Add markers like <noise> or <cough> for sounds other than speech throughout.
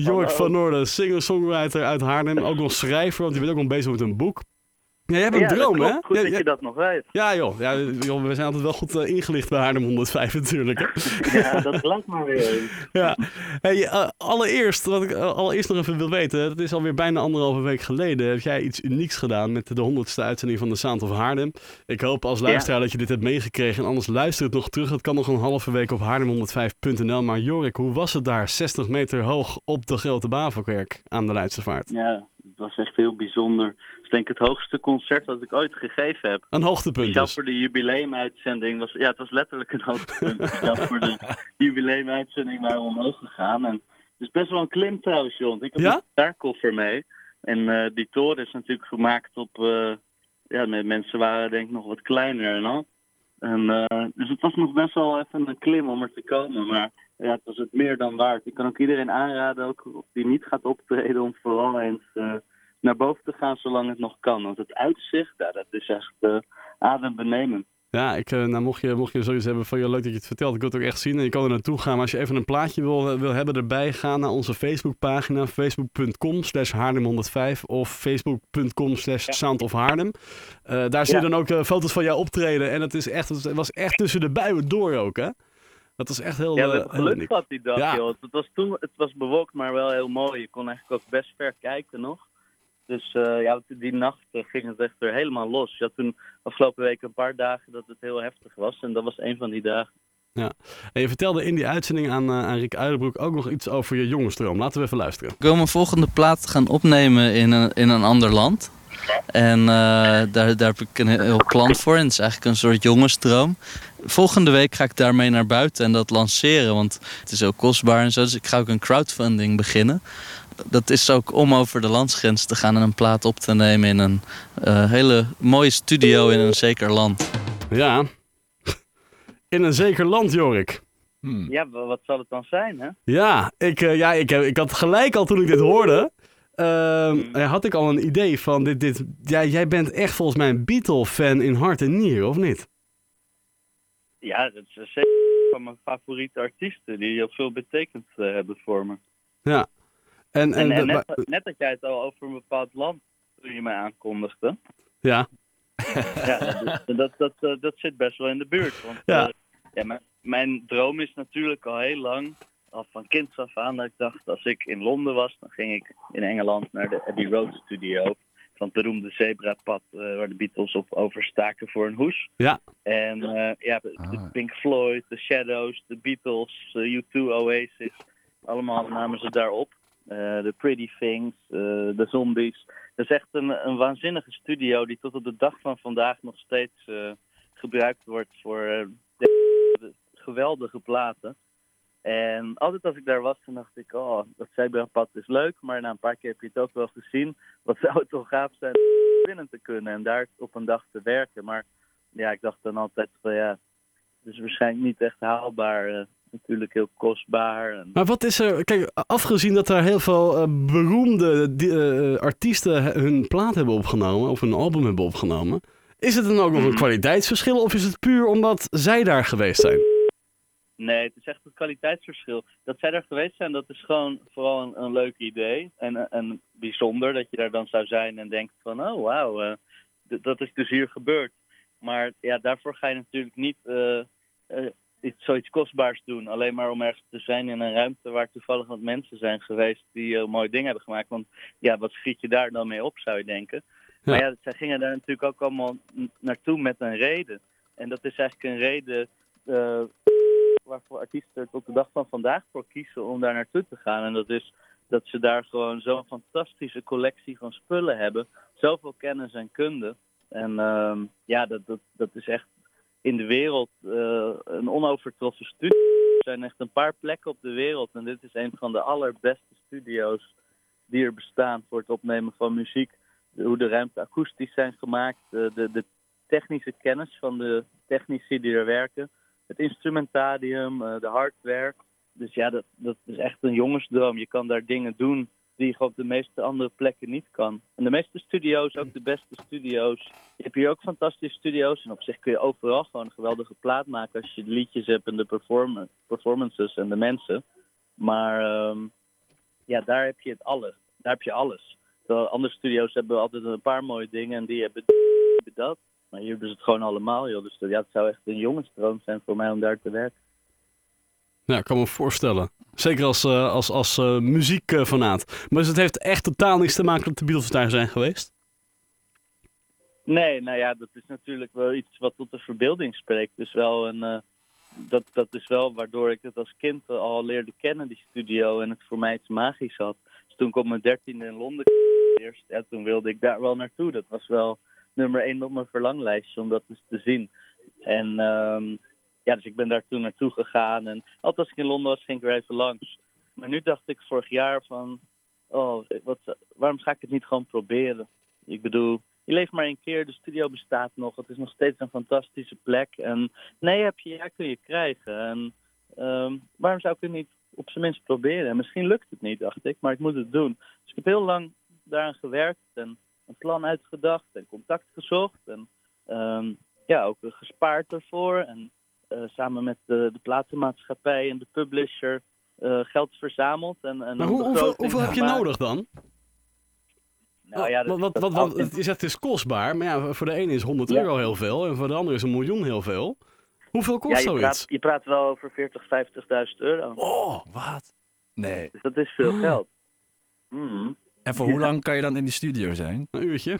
Hallo. van Noorden, singer-songwriter uit Haarlem. Ook nog schrijver, want je bent ook nog bezig met een boek. Ja, jij hebt een ja, droom, hè? Goed Ja, dat je dat nog weet. ja, joh. Ja, joh. We zijn altijd wel goed eh, ingelicht bij Haarlem 105 natuurlijk. Hè? <laughs> Ja, dat lijkt maar weer. <laughs> Ja. Hey, eh, allereerst, wat ik eh, allereerst nog even wil weten. Dat is alweer bijna anderhalve week geleden. Heb jij iets unieks gedaan met de honderdste uitzending van de Sound of Haarlem. Ik hoop als luisteraar dat je dit hebt meegekregen. En anders luister het nog terug. Het kan nog een halve week op haarlem105.nl. Maar Jorik, hoe was het daar? 60 meter hoog op de Grote Bavelkerk aan de Leidse Vaart. Ja, het was echt heel bijzonder. Denk ik het hoogste concert dat ik ooit gegeven heb. Een hoogtepunt Speciaal dus. voor de jubileumuitzending. Was, ja, het was letterlijk een hoogtepunt. <laughs> Speciaal voor de jubileumuitzending waren we omhoog gegaan. En het is best wel een klim trouwens, John. Ik heb Ja? een gitaarkoffer mee. En eh, die toren is natuurlijk gemaakt op... eh, ja, mensen waren denk ik nog wat kleiner en al. En, eh, dus het was nog best wel even een klim om er te komen. Maar ja, het was het meer dan waard. Ik kan ook iedereen aanraden, ook die niet gaat optreden, om vooral eens naar boven te gaan zolang het nog kan. Want het uitzicht, ja, dat is echt uh, adembenemend. Ja, ik, uh, nou, mocht, je, mocht je zoiets hebben van je leuk dat je het vertelt, ik wil het ook echt zien. En je kan er naartoe gaan. Maar als je even een plaatje wil, wil hebben erbij, ga naar onze Facebookpagina. Facebook.com slash Haarlem105 of Facebook.com slash Sound of Haarlem. Uh, daar zie je ja. dan ook uh, foto's van jou optreden. En het, is echt, het was echt tussen de buien door ook, hè? Dat was echt heel Ja, geluk gehad die dag, ja. joh. Het was, toen, het was bewolkt, maar wel heel mooi. Je kon eigenlijk ook best ver kijken nog. Dus uh, ja, die nacht uh, ging het echt weer helemaal los. Je had toen afgelopen week een paar dagen dat het heel heftig was. En dat was een van die dagen. Ja. En je vertelde in die uitzending aan, uh, aan Rick Uilenbroek ook nog iets over je jongensdroom. Laten we even luisteren. Ik wil mijn volgende plaat gaan opnemen in een, in een ander land. En uh, daar, daar heb ik een heel plan voor. En het is eigenlijk een soort jongensdroom. Volgende week ga ik daarmee naar buiten en dat lanceren. Want het is ook kostbaar en zo. Dus ik ga ook een crowdfunding beginnen. Dat is ook om over de landsgrens te gaan en een plaat op te nemen in een uh, hele mooie studio in een zeker land. Ja, <laughs> in een zeker land, Jorik. Hmm. Ja, wat zal het dan zijn, hè? Ja, ik, uh, ja ik, heb, ik had gelijk al toen ik dit hoorde. Uh, hmm. had ik al een idee van dit, dit. Ja, jij bent echt volgens mij een Beatle-fan in hart en nieren, of niet? Ja, dat is zeker van mijn favoriete artiesten die heel veel betekend uh, hebben voor me. Ja. En, en, en, en net, net had jij het al over een bepaald land toen je mij aankondigde. Ja. ja, dat, dat, dat, dat, zit best wel in de buurt. Want ja. Uh, ja, mijn, mijn droom is natuurlijk al heel lang, al van kinds af aan, dat ik dacht als ik in Londen was, dan ging ik in Engeland naar de Abbey Road Studio. Van het beroemde zebrapad uh, waar de Beatles op overstaken voor een hoes. Ja. En uh, ja, de ah. Pink Floyd, de Shadows, de Beatles, uh, U2, Oasis, allemaal namen ze daarop. Uh, de Pretty Things, de Zombies. Dat is echt een, een, waanzinnige studio die tot op de dag van vandaag nog steeds gebruikt wordt voor <laughs> geweldige platen. En altijd als ik daar was, dan dacht ik, oh, dat zebrapad is leuk, maar na een paar keer heb je het ook wel gezien. Wat zou het toch gaaf zijn om <laughs> binnen te kunnen en daar op een dag te werken. Maar ja, ik dacht dan altijd van ja, het is waarschijnlijk niet echt haalbaar. Natuurlijk heel kostbaar. En... Maar wat is er, kijk, afgezien dat er heel veel uh, beroemde die, uh, artiesten hun plaat hebben opgenomen, of een album hebben opgenomen, is het dan ook nog een kwaliteitsverschil of is het puur omdat zij daar geweest zijn? Nee, het is echt het kwaliteitsverschil. Dat zij daar geweest zijn, dat is gewoon vooral een, een leuk idee. En, en bijzonder dat je daar dan zou zijn en denkt van, oh wauw, uh, dat is dus hier gebeurd. Maar ja, daarvoor ga je natuurlijk niet uh, uh, iets, zoiets kostbaars doen. Alleen maar om ergens te zijn in een ruimte waar toevallig wat mensen zijn geweest die uh, mooie dingen hebben gemaakt. Want ja, wat schiet je daar dan mee op, zou je denken. Ja. Maar ja, zij gingen daar natuurlijk ook allemaal naartoe met een reden. En dat is eigenlijk een reden uh, waarvoor artiesten er tot de dag van vandaag voor kiezen om daar naartoe te gaan. En dat is dat ze daar gewoon zo'n fantastische collectie van spullen hebben. Zoveel kennis en kunde. En uh, ja, dat, dat, dat is echt in de wereld uh, een onovertroffen studie. Er zijn echt een paar plekken op de wereld. En dit is een van de allerbeste studio's die er bestaan voor het opnemen van muziek. Hoe de ruimte akoestisch zijn gemaakt. De, de, de technische kennis van de technici die er werken. Het instrumentarium, uh, de hardware. Dus ja, dat, dat is echt een jongensdroom. Je kan daar dingen doen die je op de meeste andere plekken niet kan. En de meeste studio's, ook de beste studio's. Je hebt hier ook fantastische studio's. En op zich kun je overal gewoon een geweldige plaat maken als je de liedjes hebt en de perform performances en de mensen. Maar um, ja, daar heb je het alles. Daar heb je alles. Andere studio's hebben altijd een paar mooie dingen en die hebben dat. Maar hier hebben ze het gewoon allemaal, joh. Dus ja, het zou echt een jongensdroom zijn voor mij om daar te werken. Ja, ik kan me voorstellen. Zeker als, uh, als, als uh, muziekfanaat. maar het heeft echt totaal niks te maken dat de Beatles daar zijn geweest? Nee, nou ja, dat is natuurlijk wel iets wat tot de verbeelding spreekt. Dus wel een, uh, dat, dat is wel waardoor ik het als kind al leerde kennen, die studio. En het voor mij iets magisch had. Dus toen op mijn dertiende in Londen eerst, ja, toen wilde ik daar wel naartoe. Dat was wel nummer één op mijn verlanglijstje om dat eens te zien. En um, ja, dus ik ben daar toen naartoe gegaan. En altijd als ik in Londen was, ging ik er even langs. Maar nu dacht ik vorig jaar van, oh, wat, waarom ga ik het niet gewoon proberen? Ik bedoel, je leeft maar één keer, de studio bestaat nog. Het is nog steeds een fantastische plek. En nee heb je, ja kun je krijgen. En um, waarom zou ik het niet op zijn minst proberen? En misschien lukt het niet, dacht ik, maar ik moet het doen. Dus ik heb heel lang daaraan gewerkt en een plan uitgedacht en contact gezocht. En um, ja, ook gespaard ervoor. En samen met de, de platenmaatschappij en de publisher uh, geld verzameld. En, en maar hoe, hoeveel, hoeveel heb je nodig dan? Nou, ja, wat, wat, wat, wat, het, is, het is kostbaar, maar ja, voor de ene is 100 euro heel veel en voor de andere is een miljoen heel veel. Hoeveel kost ja, je zoiets? Praat, je praat wel over 40, 50.000 euro. Oh, wat? Nee. Dus dat is veel geld. Mm. En voor hoe lang kan je dan in die studio zijn? Een uurtje.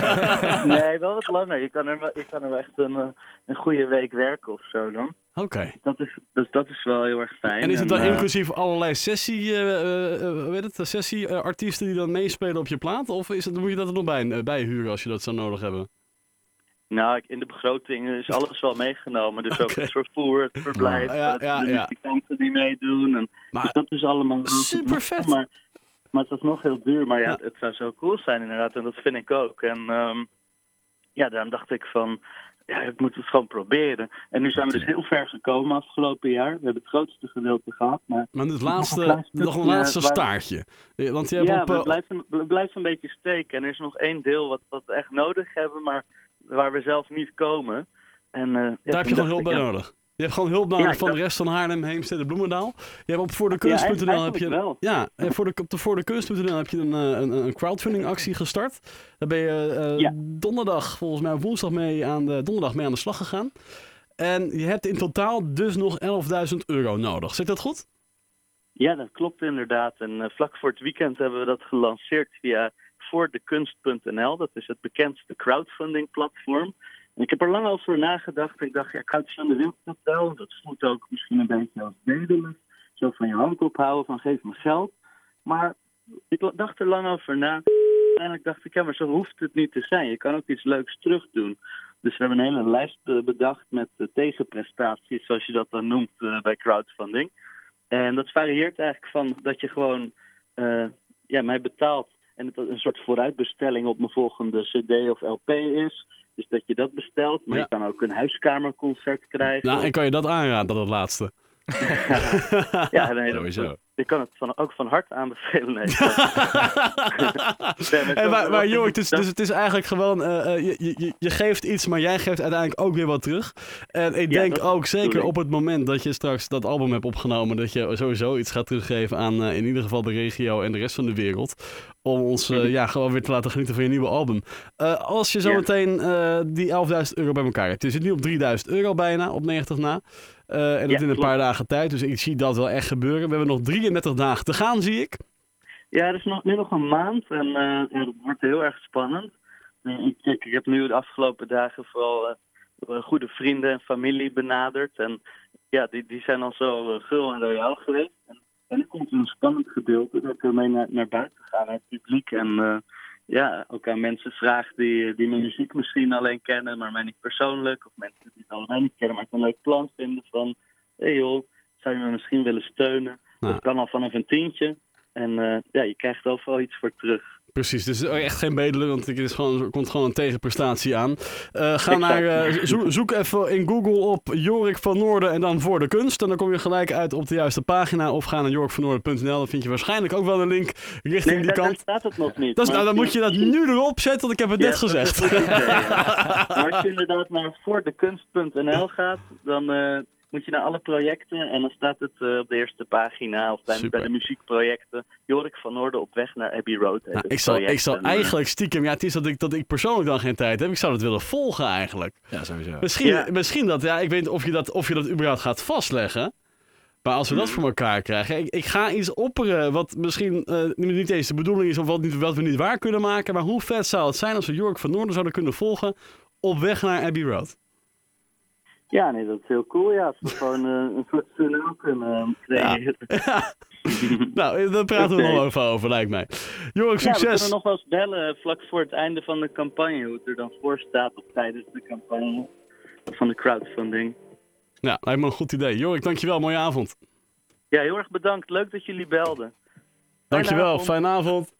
<laughs> nee, wel wat langer. Je kan er, wel, je kan er wel echt een, eh, een goede week werken of zo dan. Oké. Okay. Dat is, dus dat is wel heel erg fijn. En is het dan en, inclusief uh, allerlei sessie, uh, uh, weet het, sessie-artiesten die dan meespelen op je plaat? Of is het, moet je dat er nog bij, bij huren als je dat zou nodig hebben? Nou, in de begroting is alles wel meegenomen. Dus okay. ook het vervoer, het verblijf, ja, ja, ja, de muzikanten die meedoen. En, maar, dus dat is allemaal... Super vet! Maar, maar het was nog heel duur. Maar ja, ja, het zou zo cool zijn inderdaad. En dat vind ik ook. En um, ja, daarom dacht ik van... Ja, ik moet het gewoon proberen. En nu zijn we dus heel ver gekomen afgelopen jaar. We hebben het grootste gedeelte gehad. Maar, maar het laatste, nog een, nog een laatste staartje. Want je hebt ja, op, uh... het, blijft een, blijft een beetje steken. En er is nog één deel wat, wat we echt nodig hebben, maar waar we zelf niet komen. En, uh, Daar ja, heb je gewoon hulp bij nodig. Je hebt gewoon hulp nodig ja, van de rest van Haarlem, Heemstede, Bloemendaal. Je hebt op voordekunst.nl ja, heb je wel. ja, voor de, op de voordekunst.nl heb je een, een, een crowdfunding actie gestart. Daar ben je uh, ja. donderdag, volgens mij woensdag mee aan de donderdag mee aan de slag gegaan. En je hebt in totaal dus nog 11.000 euro nodig. Zit dat goed? Ja, dat klopt inderdaad. En uh, vlak voor het weekend hebben we dat gelanceerd via voordekunst.nl. Dat is het bekendste crowdfunding platform. Ik heb er lang over nagedacht. Ik dacht, ja, crowdfunding wil ik dat wel. Dat voelt ook misschien een beetje als bedelen. Zo van je hand ophouden, van geef me geld. Maar ik dacht er lang over na. Uiteindelijk dacht ik, ja, maar zo hoeft het niet te zijn. Je kan ook iets leuks terug doen. Dus we hebben een hele lijst bedacht met tegenprestaties, zoals je dat dan noemt uh, bij crowdfunding. En dat varieert eigenlijk van dat je gewoon uh, ja, mij betaalt en het een soort vooruitbestelling op mijn volgende CD of LP is. Dus dat je dat bestelt, maar Ja. je kan ook een huiskamerconcert krijgen. Nou, en kan je dat aanraden, dat laatste? <laughs> ja, nee, dat- Sowieso. Ik kan het van, ook van harte aanbevelen. Nee. <laughs> Maar, maar joh, het is, dus het is eigenlijk gewoon, eh, eh, je, je, je geeft iets, maar jij geeft uiteindelijk ook weer wat terug. En ik Ja, denk ook zeker op het moment dat je straks dat album hebt opgenomen, dat je sowieso iets gaat teruggeven aan eh, in ieder geval de regio en de rest van de wereld. Om ons Mhm. ja, gewoon weer te laten genieten van je nieuwe album. Als je zo Ja. meteen eh, die 11.000 euro bij elkaar hebt. Je zit nu op 3.000 euro bijna, op 90 na. En dat Ja, in een klopt. paar dagen tijd. Dus ik zie dat wel echt gebeuren. We hebben nog 33 dagen te gaan, zie ik. Ja, er is nog, nu nog een maand en eh, ja, dat wordt heel erg spannend. Eh, Ik, ik, ik heb nu de afgelopen dagen vooral eh, goede vrienden en familie benaderd. En ja, die, die zijn al zo eh, gul en royaal geweest. En, en nu komt een spannend gedeelte dat ik ermee naar, buiten ga, naar het publiek. En eh, ja, ook aan mensen vraag die, die mijn muziek misschien alleen kennen, maar mij niet persoonlijk. Of mensen die het allebei niet kennen, maar het een leuk plan vinden van... Hé hey joh, zou je me misschien willen steunen? Nou. Dat kan al vanaf een tientje. En eh, ja, je krijgt overal iets voor terug. Precies, dus echt geen bedelen, want er is gewoon, er komt gewoon een tegenprestatie aan. Eh, ga naar, eh, zo- zoek even in Google op Jorik van Noorden en dan voor de kunst. En dan kom je gelijk uit op de juiste pagina. Of ga naar jorikvannoorden.nl, dan vind je waarschijnlijk ook wel een link richting Nee, die daar, daar kant. staat het nog niet. Dat is, nou, dan moet je dat nu erop zetten, want ik heb het Ja, net gezegd. idee, ja. <laughs> Maar als je inderdaad naar voordekunst.nl gaat, dan, moet je naar alle projecten en dan staat het eh, op de eerste pagina of bij, bij de muziekprojecten. Jorik van Noorden op weg naar Abbey Road. Nou, ik zal, ik zal eh, eigenlijk stiekem, ja, het is dat ik, dat ik persoonlijk dan geen tijd heb. Ik zou dat willen volgen eigenlijk. Ja, sowieso. Misschien, Ja. misschien dat, ja, ik weet niet of je dat, of je dat überhaupt gaat vastleggen. Maar als we dat Mhm. voor elkaar krijgen. Ik, ik ga iets opperen wat misschien eh, niet eens de bedoeling is of wat, niet, wat we niet waar kunnen maken. Maar hoe vet zou het zijn als we Jork van Noorden zouden kunnen volgen op weg naar Abbey Road? Ja, nee, dat is heel cool. Ja, als we <laughs> gewoon eh, een soort journaal kunnen creëren. Ja. <laughs> nou, daar praten we nog even over, lijkt mij. Jork, Ja, we succes! kunnen nog wel eens bellen eh, vlak voor het einde van de campagne. Hoe het er dan voor staat of tijdens de campagne van de crowdfunding. Ja, lijkt me een goed idee. Jorik, dankjewel. Mooie avond. Ja, heel erg bedankt. Leuk dat jullie belden. Fijne Dankjewel. avond. Fijne avond.